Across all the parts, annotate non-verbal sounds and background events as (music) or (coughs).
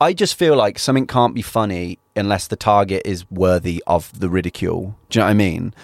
I just feel like something can't be funny unless the target is worthy of the ridicule. Do you know what I mean?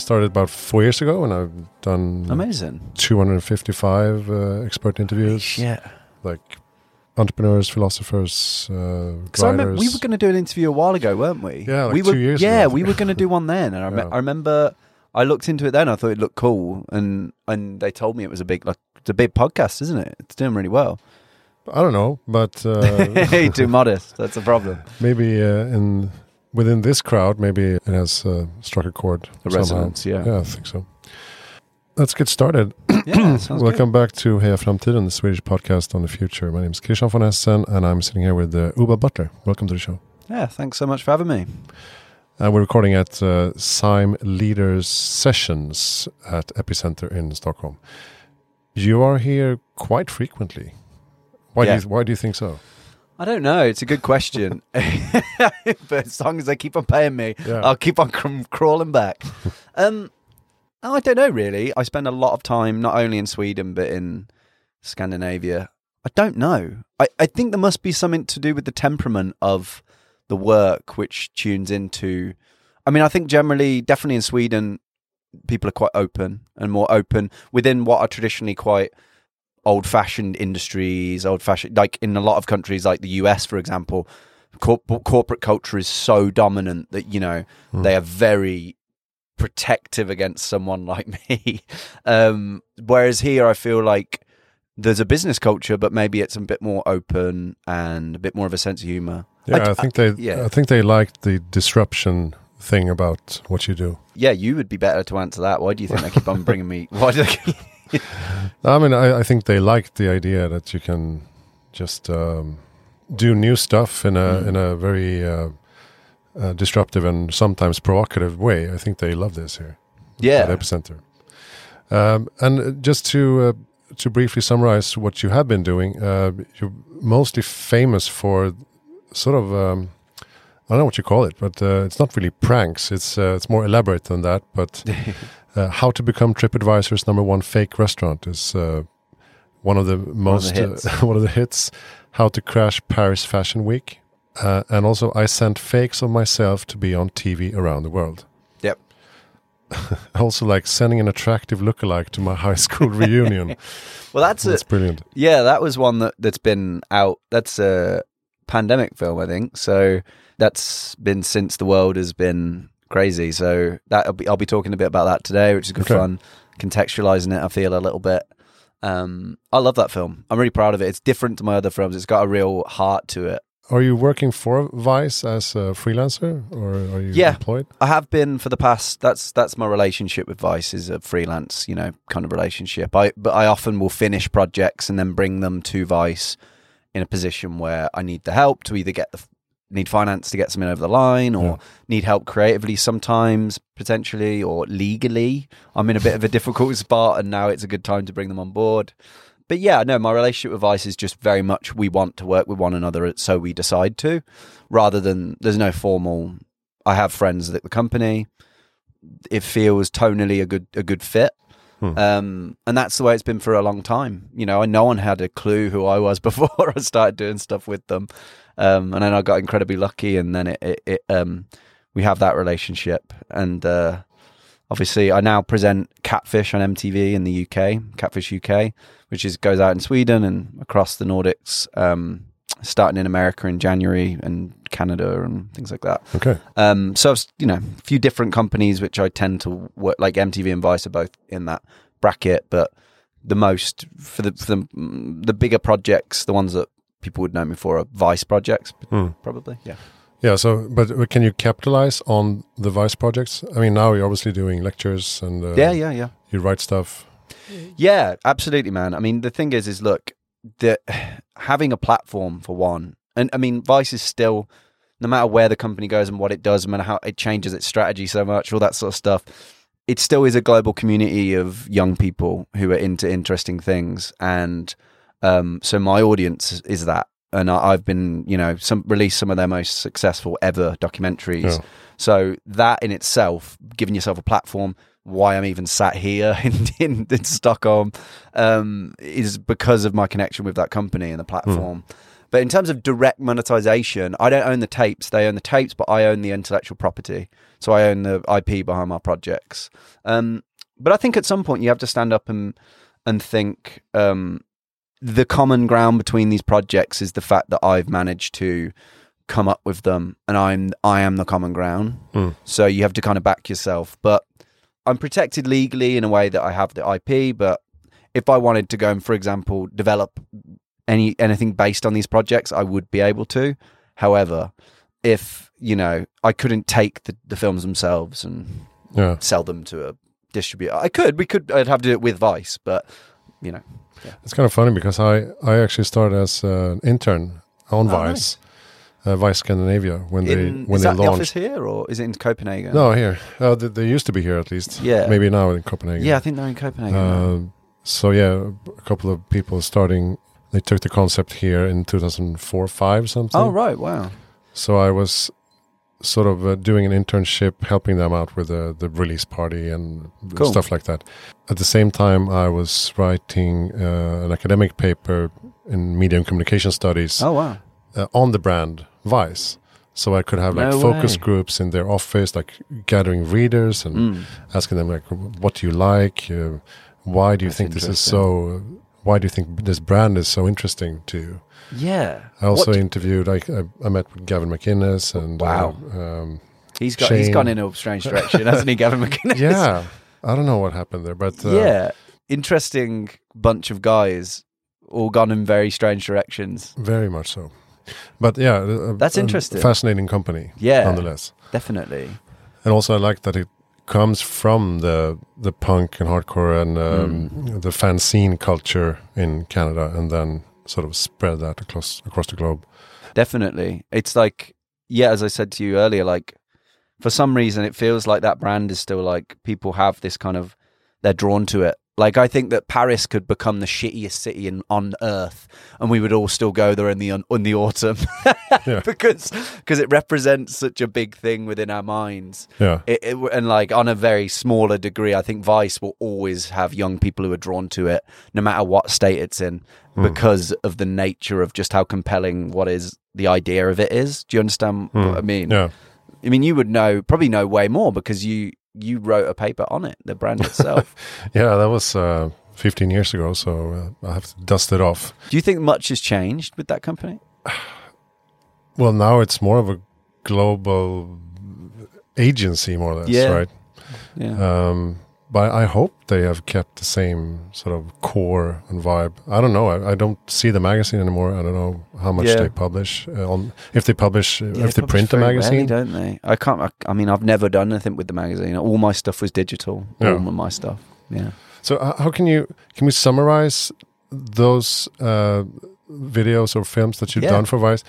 Started about four years ago, and I've done Amazing. 255 uh, expert interviews, Yeah. like entrepreneurs, philosophers, uh, Because I remember we were going to do an interview a while ago, weren't we? Yeah, like we two were, years Yeah, I we were going to do one then, and I, (laughs) Yeah. I remember I looked into it then. I thought it looked cool, and and they told me it was a big like it's a big podcast, isn't it? It's doing really well. I don't know, but uh, (laughs) Hey, too (laughs) modest. That's a problem. maybe uh, in within this crowd, maybe it has uh, struck a chord. The somehow. resonance, yeah. Yeah, I think so. Let's get started. (coughs) Yeah, (coughs) Welcome back to Heja Framtiden, the Swedish podcast on the future. My name is Christian von Essen, and I'm sitting here with uh, Oobah Butler. Welcome to the show. Yeah, thanks so much for having me. Uh, we're recording at uh, Sime Leaders Sessions at Epicenter in Stockholm. You are here quite frequently. Why Yeah. do you Why do you think so? I don't know. It's a good question, (laughs) (laughs) but as long as they keep on paying me, Yeah. I'll keep on cr- crawling back. (laughs) um, oh, I don't know really. I spend a lot of time not only in Sweden but in Scandinavia. I don't know. I, I think there must be something to do with the temperament of the work, which tunes into. I mean, I think generally, definitely in Sweden, people are quite open and more open within what are traditionally quite old-fashioned industries. Old-fashioned, like in a lot of countries, like the US, for example, corp- corporate culture is so dominant that you know Hmm. they are very protective against someone (laughs) like me. Um, whereas here, I feel like there's a business culture, but maybe it's a bit more open and a bit more of a sense of humor. Yeah, I- I, think they. yeah. I think they like the disruption thing about what you do. Yeah, you would be better to answer that. Why do you think they keep on bringing me? Why do they? Keep... I mean, I, I think they like the idea that you can just um, do new stuff in a Mm. in a very uh, uh, disruptive and sometimes provocative way. I think they love this here. at Epicenter. Um, and just to uh, to briefly summarize what you have been doing, uh, you're mostly famous for sort of um, I don't know what you call it, but uh, it's not really pranks. It's uh, it's more elaborate than that. But (laughs) uh, how to become TripAdvisor's number one fake restaurant is uh, one of the most hits. Uh, (laughs) one of the hits. How to crash Paris Fashion Week, uh, and also I sent fakes of myself to be on TV around the world. Yep. (laughs) also, like sending an attractive lookalike to my high school reunion. well, that's a That's brilliant. Yeah, that was one that that's been out. That's a pandemic film, I think. So that's been since the world has been crazy. So that I'll be, I'll be talking a bit about that today, which is good Okay. fun. Contextualizing it, I feel a little bit. Um, I love that film. I'm really proud of it. It's different to my other films. It's got a real heart to it. Are you working for Vice as a freelancer, or are you Yeah. employed? I have been for the past. That's that's my relationship with Vice is a freelance, you know, kind of relationship. I but I often will finish projects and then bring them to Vice in a position where I need the help to either get the need finance to get something over the line, or Yeah. need help creatively sometimes potentially, or legally. I'm in a bit of a difficult (laughs) spot, and now it's a good time to bring them on board. But yeah, no, my relationship with Vice is just very much we want to work with one another, uh, so we decide to, rather than there's no formal. I have friends at the company. It feels tonally a good a good fit, Hmm. um, and that's the way it's been for a long time. You know, no one had a clue who I was (laughs) before I started doing stuff with them, um, and then I got incredibly lucky, and then it, it, it um, we have that relationship, and uh, obviously I now present Catfish on MTV in the UK, Catfish UK, which is goes out in Sweden and across the Nordics, um, starting in America in January and Canada and things like that. Okay. Um, so I've, you know, a few different companies which I tend to work, like MTV and Vice are both in that bracket, but the most for the for the mm, the bigger projects, the ones that people would know me for are Vice projects, Hmm. probably. Yeah. Yeah. So, but can you capitalize on the Vice projects? I mean, now you're obviously doing lectures and uh, yeah, yeah, yeah. you write stuff. Yeah, absolutely, man. I mean, the thing is, is look, the having a platform for one, and I mean, Vice is still no matter where the company goes and what it does, no matter how it changes its strategy so much, all that sort of stuff, it still is a global community of young people who are into interesting things. And um, so my audience is that. And I, I've been, you know, some released some of their most successful ever documentaries. Yeah. So that in itself, giving yourself a platform, why I'm even sat here (laughs) in, in, in Stockholm, um, is because of my connection with that company and the platform. But in terms of direct monetization, I don't own the tapes. They own the tapes, but I own the intellectual property. So I own the IP behind my projects. Um, but I think at some point you have to stand up and and think um, the common ground between these projects is the fact that I've managed to come up with them, and I'm I am the common ground. Mm. So you have to kind of back yourself. But I'm protected legally in a way that I have the IP. But if I wanted to go and, for example, develop any anything based on these projects, I would be able to. However, if you know, I couldn't take the, the films themselves and Yeah. sell them to a distributor. I could. We could. I'd have to do it with Vice, but you know. It's kind of funny because I, I actually started as uh, an intern on Oh, Vice, uh, Vice Scandinavia when they In, when is they that the office here or is it in Copenhagen? No, here. Uh, they, they used to be here at least. Yeah. Maybe now in Copenhagen. Yeah, I think they're in Copenhagen. Uh, so yeah, a couple of people starting. They took the concept here in 2004, five something. oh right, wow. So I was sort of uh, doing an internship, helping them out with the the release party and Cool. stuff like that. At the same time, I was writing uh, an academic paper in media and communication studies Oh wow. Uh, on the brand Vice. So I could have like No focus groups in their office, like gathering readers and Mm. asking them like, "What do you like? Uh, why do you That's think this is so? Why do you think this brand is so interesting to you?" Yeah. I also What- interviewed. I, I I met with Gavin McInnes and Wow. uh, um, he's got he's gone in a strange direction, hasn't he, Gavin (laughs) McInnes? yeah, I don't know what happened there, but uh, yeah. Interesting bunch of guys, all gone in very strange directions. very much so. But yeah, uh, That's a interesting. Fascinating company, Yeah. nonetheless. Definitely. And also, I like that it comes from the the punk and hardcore and um, Mm. the fanzine culture in Canada, and then sort of spread that across across the globe. Definitely. It's like, yeah, as I said to you earlier, like for some reason it feels like that brand is still like people have this kind of they're drawn to it. Like I think that Paris could become the shittiest city in, on earth, and we would all still go there in the in the autumn (laughs) Yeah. because because it represents such a big thing within our minds. Yeah, It, it, and like on a very smaller degree, I think Vice will always have young people who are drawn to it, no matter what state it's in, Hmm. because of the nature of just how compelling what is the idea of it is. Do you understand what I mean? Hmm. yeah. I mean, you would know probably know way more because you you wrote a paper on it, the brand itself. (laughs) Yeah, that was uh, 15 years ago, so uh, I have to dust it off. Do you think much has changed with that company? (sighs) Well, now it's more of a global agency, more or less, Yeah. right? Yeah. Um, but I hope they have kept the same sort of core and vibe. I don't know. I, I don't see the magazine anymore. I don't know how much Yeah. they publish uh, on if they publish Yeah, if they publish print a very rarely, magazine. don't they? I can't. I, I mean, I've never done anything with the magazine. All my stuff was digital. Yeah. All of my stuff. Yeah. So uh, how can you can we summarize those uh, videos or films that you've done for Vice?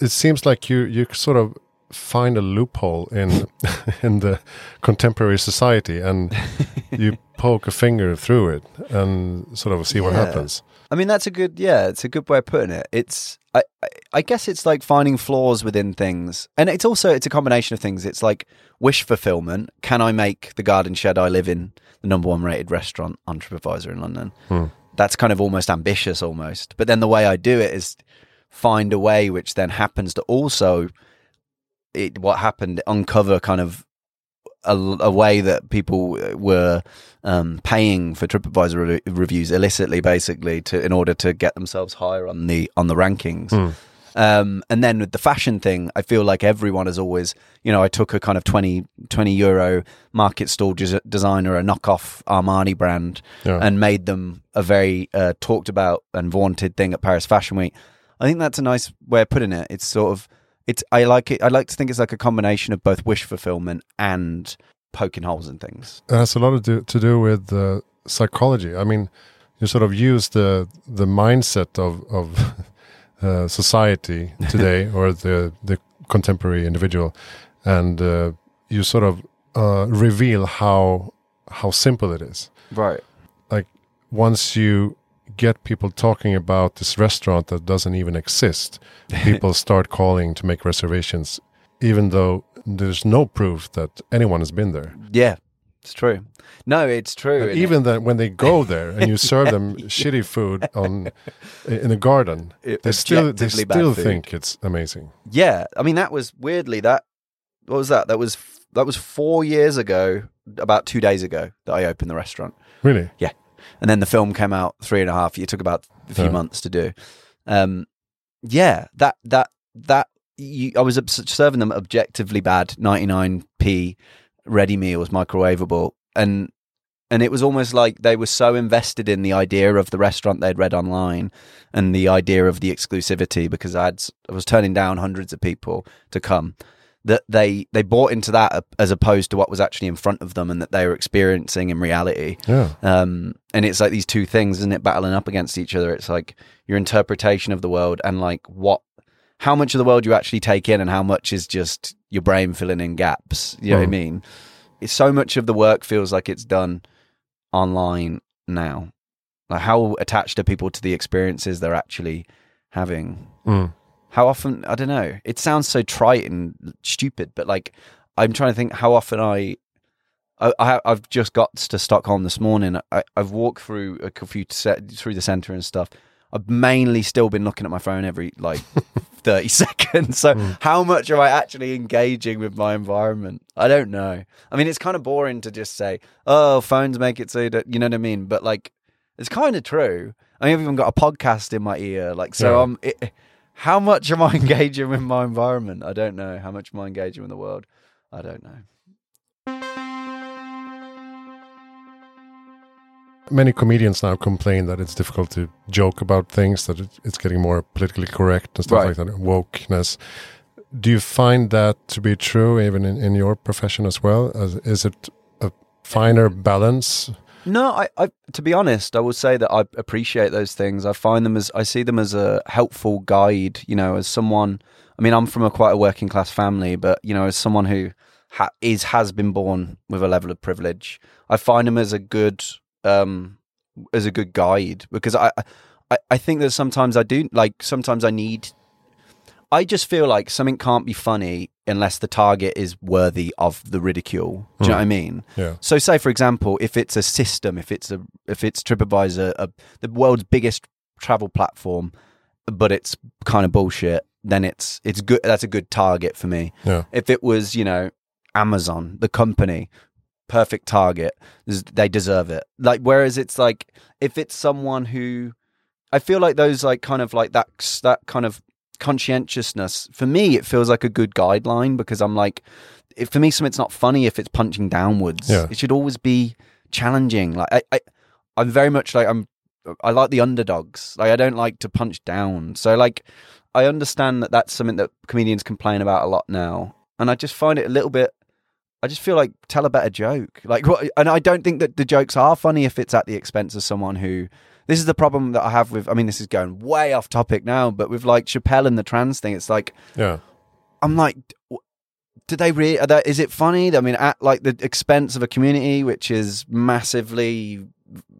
It seems like you you sort of find a loophole in (laughs) in the contemporary society and (laughs) you poke a finger through it and sort of see what Yeah. happens. I mean, that's a good. Yeah, it's a good way of putting it. It's. I, I, I guess it's like finding flaws within things, and it's also it's a combination of things. It's like wish fulfillment. Can I make the garden shed I live in the number one rated restaurant on TripAdvisor in London? Hmm. That's kind of almost ambitious, almost. But then the way I do it is find a way which then happens to also it what happened uncover kind of a, a way that people were um, paying for TripAdvisor re- reviews illicitly, basically, to in order to get themselves higher on the on the rankings. Hmm. Um, and then with the fashion thing, I feel like everyone has always, you know, I took a kind of 20, 20 euro market stall des- designer, a knockoff Armani brand, Yeah. and made them a very uh, talked about and vaunted thing at Paris Fashion Week. I think that's a nice way of putting it. It's sort of, it's, I like it, I like to think it's like a combination of both wish fulfillment and poking holes in things. It has a lot to do, to do with uh, psychology. I mean, you sort of use the the mindset of of (laughs) uh, society (laughs) today, or the the contemporary individual, and uh, you sort of uh, reveal how how simple it is. Right. Like once you get people talking about this restaurant that doesn't even exist, (laughs) people start calling to make reservations, even though there's no proof that anyone has been there. Yeah, it's true. No, it's true. Even that when they go (laughs) there and you serve them shitty food on in a garden, it- they still they still think it's amazing. Yeah, I mean that was weirdly that. What was that? That was that was four years ago. About two days ago that I opened the restaurant, Really? And then the film came out three and a half. It took about a few Yeah. months to do. Um, yeah, that that that you, I was serving them objectively bad, ninety nine p ready meals, microwavable, and and it was almost like they were so invested in the idea of the restaurant they'd read online and the idea of the exclusivity because I had I was turning down hundreds of people to come that they they bought into that as opposed to what was actually in front of them and that they were experiencing in reality Yeah. um, and it's like these two things, isn't it, battling up against each other? It's like your interpretation of the world and like what, how much of the world you actually take in, and how much is just your brain filling in gaps. You know what I Mm. mean? It's so much of the work feels like it's done online now. Like how attached are people to the experiences they're actually having? Mm. How often? I don't know. It sounds so trite and stupid, but like I'm trying to think how often I. I, I've just got to Stockholm this morning. I, I've walked through a few set through the centre and stuff. I've mainly still been looking at my phone every like (laughs) thirty seconds. So Mm. how much am I actually engaging with my environment? I don't know. I mean, it's kind of boring to just say, "Oh, phones make it so that you know what I mean." But like, it's kind of true. I mean, I've even got a podcast in my ear. Like, so Yeah. I'm. It, how much am I (laughs) engaging with my environment? I don't know. How much am I engaging with the world? I don't know. Many comedians now complain that it's difficult to joke about things, that it's getting more politically correct and stuff Right. like that, wokeness. Do you find that to be true even in, in your profession as well? Is it a finer balance? No, I, I to be honest, I will say that I appreciate those things. I find them as I see them as a helpful guide. You know, as someone. I mean, I'm from a quite a working class family, but you know, as someone who ha- is has been born with a level of privilege, I find them as a good um as a good guide because I I, I think that sometimes I do like sometimes I need. I just feel like something can't be funny unless the target is worthy of the ridicule. Do you know what I hmm. mean? Yeah. So, say for example, if it's a system, if it's a if it's TripAdvisor, a, the world's biggest travel platform, but it's kind of bullshit, then it's it's good. That's a good target for me. Yeah. If it was, you know, Amazon, the company, perfect target. They deserve it. Like, whereas it's like if it's someone who, I feel like those like kind of like that that kind of conscientiousness for me it feels like a good guideline because i'm like if for me something's not funny if it's punching downwards Yeah. it should always be challenging like I, I i'm very much like i'm i like the underdogs like i don't like to punch down so like i understand that that's something that comedians complain about a lot now and i just find it a little bit I just feel like tell a better joke. Like, what, and I don't think that the jokes are funny if it's at the expense of someone who. This is the problem that I have with. I mean, this is going way off topic now, but with like Chappelle and the trans thing, it's like Yeah. I'm like, do they really? Are they, is it funny? I mean, at like the expense of a community which is massively,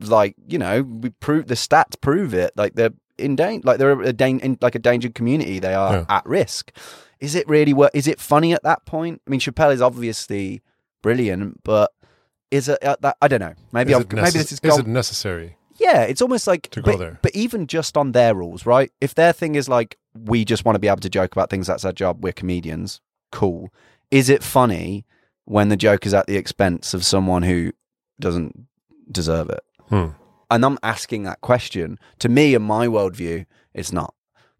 like you know, we prove the stats prove it. Like they're in danger, like they're a dan- in, like a dangered community. They are Yeah. at risk. Is it really? Wor- is it funny at that point? I mean, Chappelle is obviously brilliant, but is it at that? I don't know. Maybe Is it maybe this is is gone it necessary? Yeah, it's almost like To go but, there. But even just on their rules, right? If their thing is like we just want to be able to joke about things, that's our job. We're comedians. Cool. Is it funny when the joke is at the expense of someone who doesn't deserve it? Hmm. And I'm asking that question. To me, in my worldview, it's not.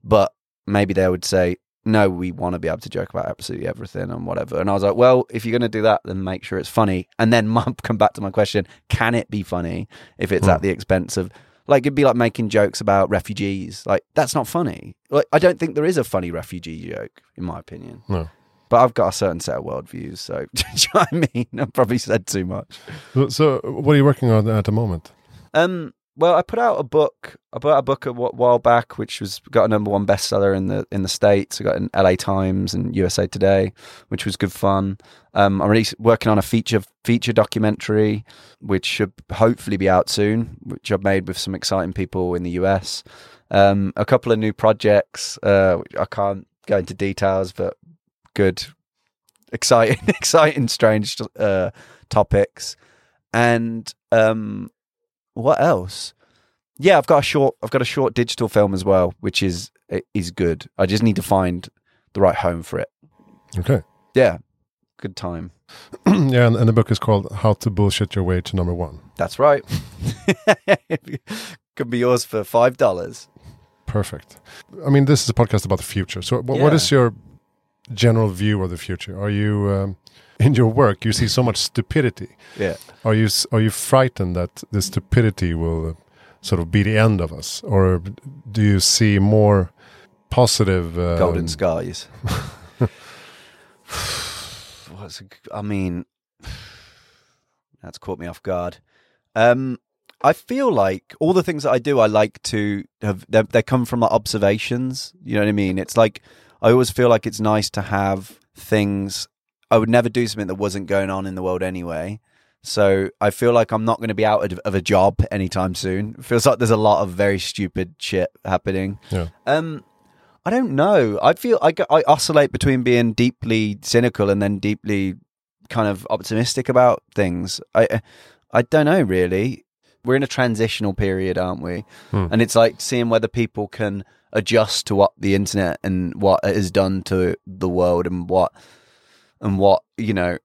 But maybe they would say, no, we want to be able to joke about absolutely everything and whatever. And I was like, well, if you're going to do that, then make sure it's funny. And then (laughs) come back to my question: Can it be funny if it's Hmm. at the expense of, like, it'd be like making jokes about refugees? Like, that's not funny. Like, I don't think there is a funny refugee joke, in my opinion. No. But I've got a certain set of worldviews, so (laughs) do you know what I mean? I've probably said too much. So, so what are you working on at the moment? Um, well, I put out a book. I put out a book a while back, which was got a number one bestseller in the in the states. I got in L.A. Times and USA Today, which was good fun. Um, I'm really working on a feature feature documentary, which should hopefully be out soon. Which I've made with some exciting people in the US. Um, a couple of new projects. Uh, I can't go into details, but good, exciting, (laughs) exciting, strange uh, topics. And um, what else? Yeah, I've got a short. I've got a short digital film as well, which is is good. I just need to find the right home for it. Okay. Yeah, good time. (clears throat) yeah, and, and the book is called "How to Bullshit Your Way to Number One." That's right. (laughs) Could be yours for five dollars. Perfect. I mean, this is a podcast about the future. So, what, what Yeah. is your general view of the future? Are you um, in your work? You see so much stupidity. Yeah. Are you are you frightened that the stupidity will uh, sort of be the end of us, or do you see more positive? Um, Golden skies. (laughs) What's I mean, that's caught me off guard. Um, I feel like all the things that I do, I like to have. They, they come from like observations. You know what I mean? It's like I always feel like it's nice to have things. I would never do something that wasn't going on in the world anyway. So I feel like I'm not going to be out of- of a job anytime soon. It feels like there's a lot of very stupid shit happening. Yeah. Um, I don't know. I feel I, I oscillate between being deeply cynical and then deeply kind of optimistic about things. I I don't know really. We're in a transitional period, aren't we? Hmm. And it's like seeing whether people can adjust to what the internet and what it has done to the world and what and what you know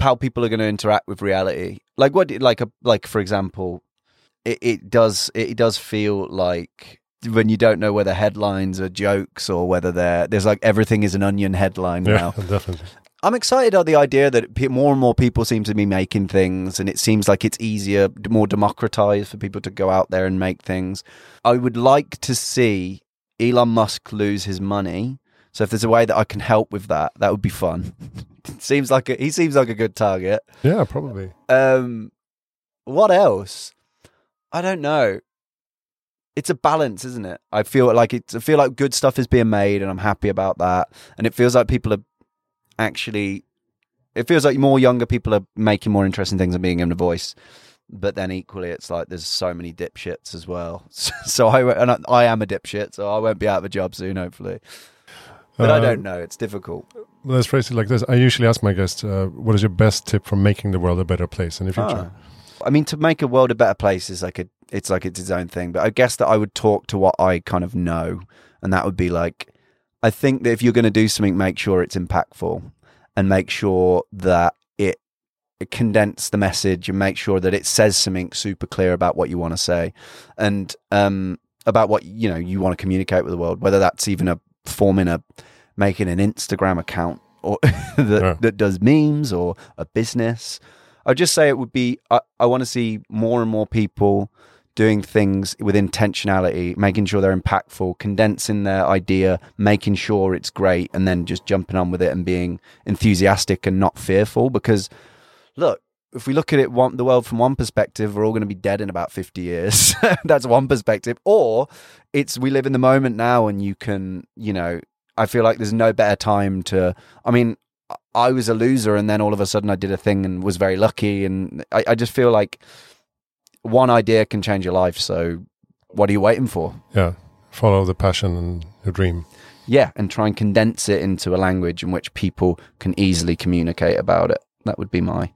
how people are going to interact with reality. Like what, like a like for example, it, it does it does feel like when you don't know whether headlines are jokes or whether they're there's like everything is an onion headline Yeah, now. (laughs) definitely. I'm excited at the idea that more and more people seem to be making things, and it seems like it's easier, more democratized for people to go out there and make things. I would like to see Elon Musk lose his money. So if there's a way that I can help with that, that would be fun. (laughs) seems like a, he seems like a good target. Yeah, probably. Um, what else? I don't know. It's a balance, isn't it? I feel like it's. I feel like good stuff is being made, and I'm happy about that. And it feels like people are actually. It feels like more younger people are making more interesting things and being given a voice. But then equally, it's like there's so many dipshits as well. (laughs) So I and I, I am a dipshit, so I won't be out of a job soon, hopefully. But I Uh, don't know. It's difficult. Let's phrase it like this. I usually ask my guests, uh, what is your best tip for making the world a better place in the future? Ah. I mean, to make a world a better place is like a, it's like it's its own thing. But I guess that I would talk to what I kind of know, and that would be like, I think that if you're going to do something, make sure it's impactful, and make sure that it, it condense the message, and make sure that it says something super clear about what you want to say, and um about what you know you want to communicate with the world. Whether that's even a forming a making an Instagram account or (laughs) that Yeah. that does memes or a business. I'd just say it would be I, I want to see more and more people doing things with intentionality, making sure they're impactful, condensing their idea, making sure it's great, and then just jumping on with it and being enthusiastic and not fearful. Because look, if we look at it one, the world from one perspective, we're all going to be dead in about 50 years. (laughs) That's one perspective. Or it's we live in the moment now and you can, you know, I feel like there's no better time to, I mean, I was a loser and then all of a sudden I did a thing and was very lucky. And I, I just feel like one idea can change your life. So what are you waiting for? Yeah, follow the passion and your dream. Yeah. And try and condense it into a language in which people can easily communicate about it. That would be my,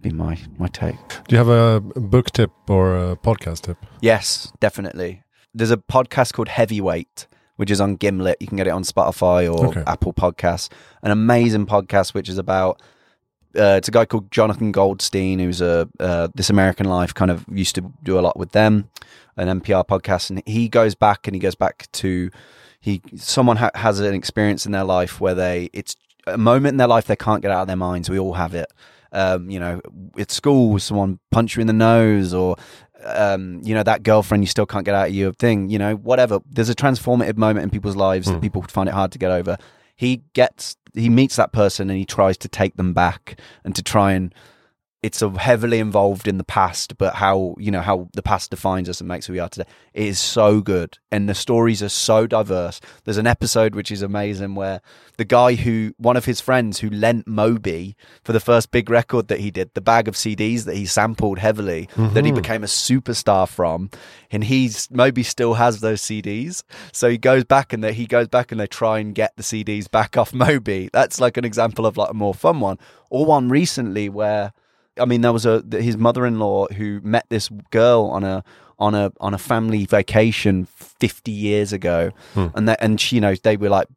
be my, my take. Do you have a book tip or a podcast tip? Yes, definitely. There's a podcast called Heavyweight, which is on Gimlet. You can get it on Spotify or Okay. Apple Podcasts. An amazing podcast, which is about. Uh, it's a guy called Jonathan Goldstein, who's a uh, This American Life kind of used to do a lot with them, an NPR podcast, and he goes back and he goes back to he someone ha- has an experience in their life where they it's a moment in their life they can't get out of their minds. We all have it. Um, you know, at school, someone punch you in the nose, or um, you know, that girlfriend you still can't get out of your thing, you know, whatever. There's a transformative moment in people's lives that Hmm. people find it hard to get over. He gets, he meets that person and he tries to take them back and to try and it's a heavily involved in the past, but how you know how the past defines us and makes who we are today. It is so good, and the stories are so diverse. There's an episode which is amazing where the guy who one of his friends who lent Moby for the first big record that he did, the bag of CDs that he sampled heavily, that he mm-hmm. became a superstar from, and he's Moby still has those CDs. So he goes back and they, he goes back and they try and get the CDs back off (laughs) Moby. That's like an example of like a more fun one, or one recently where. I mean, there was a his mother-in-law who met this girl on a on a on a family vacation 50 years ago, hmm. and that and she, you know they were like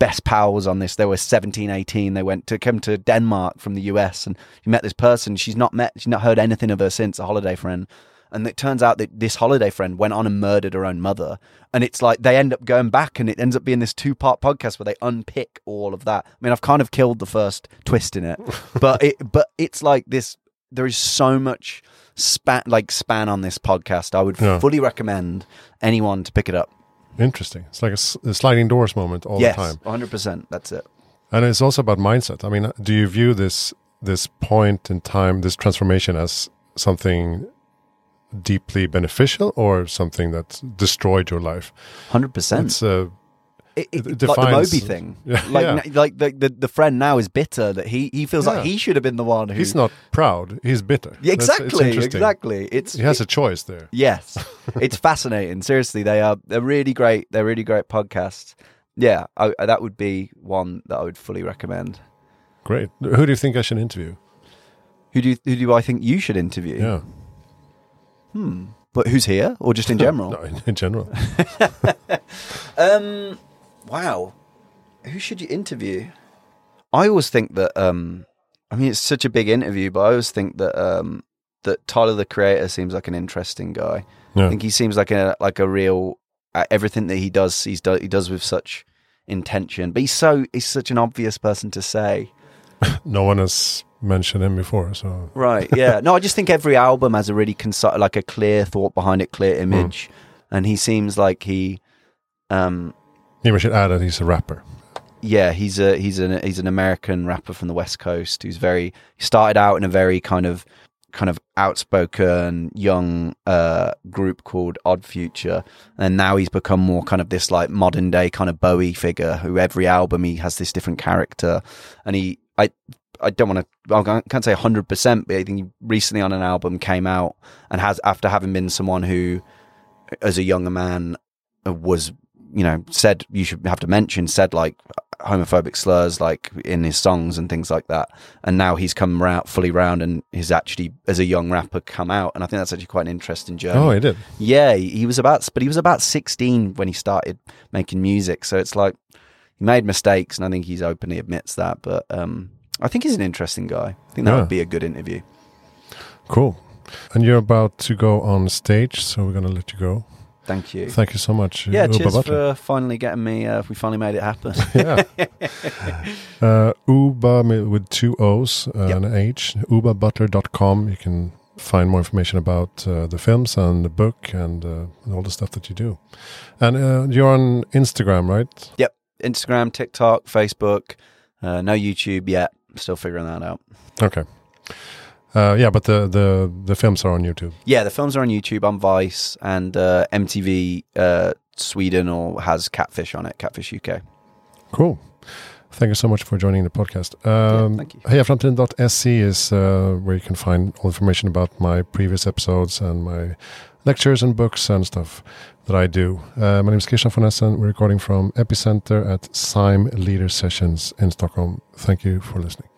best pals on this. They were 17, 18. They went to come to Denmark from the US, and she met this person. She's not met, she's not heard anything of her since a holiday friend. And it turns out that this holiday friend went on and murdered her own mother. And it's like they end up going back, and it ends up being this two part podcast where they unpick all of that. I mean, I've kind of killed the first twist in it, (laughs) but it but it's like this. There is so much span like span on this podcast. I would Yeah. fully recommend anyone to pick it up. Interesting. It's like a sliding doors moment all yes, the time. one hundred percent. That's it. And it's also about mindset. I mean, do you view this this point in time, this transformation, as something deeply beneficial or something that destroyed your life? Hundred percent. It's uh, It, it, it like the Moby thing. Yeah, Like, yeah. like the, the the friend now is bitter that he he feels Yeah. like he should have been the one who. he's not proud. He's bitter. That's- it's exactly, exactly. It's He has a choice there. yes, (laughs) it's fascinating. Seriously, they are they're really great. They're really great podcasts. Yeah, I, I- that would be one that I would fully recommend. Great. Who do you think I should interview? Who do you, who do I think you should interview? Yeah. Hmm. but who's here or just in (laughs) general? No, in, in general. (laughs) Um, wow. Who should you interview? I always think that. Um, I mean, it's such a big interview, but I always think that um, that Tyler the Creator seems like an interesting guy. I think he seems like a like a real uh, everything that he does. He's do, he does with such intention, but he's so he's such an obvious person to say. (laughs) No one has mentioned him before, so Right? Yeah. (laughs) no, I just think every album has a really conci- like a clear thought behind it, clear image, and he seems like he. Um, maybe I should add that he's a rapper. yeah, he's a he's an he's an American rapper from the West Coast who's very started out in a very kind of kind of outspoken young uh group called Odd Future and now he's become more kind of this like modern day kind of Bowie figure who every album he has this different character and he I I don't want to I can't say 100% but I think he recently on an album came out and has after having been someone who as a younger man was you know said you should have to mention said like homophobic slurs like in his songs and things like that and now he's come out fully round and he's actually as a young rapper come out and i think that's actually quite an interesting journey Oh, he did. yeah he he was about but he was about 16 when he started making music so it's like he made mistakes and i think he's openly admits that but um i think he's an interesting guy i think that Yeah. would be a good interview Cool. And you're about to go on stage, so we're going to let you go. Thank you Thank you so much. yeah cheers Butler. for finally getting me uh, we finally made it happen (laughs) yeah. (laughs) Uh, Oobah with two O's uh, Yep. and an H. OobahButler.com. You can find more information about uh, the films and the book and, uh, and all the stuff that you do. And uh, you're on Instagram, right? Yep. Instagram tiktok facebook uh, no youtube yet still figuring that out Okay. Uh, yeah, but the, the, the films are on YouTube. Yeah, the films are on YouTube on Vice and uh, MTV uh, Sweden or has Catfish on it, Catfish UK. Cool. Thank you so much for joining the podcast. Um, thank you. Hejaframtiden.se is uh, where you can find all information about my previous episodes and my lectures and books and stuff that I do. Uh, my name is Christian von Essen. We're recording from Epicenter at Sime Leader Sessions in Stockholm. Thank you for listening.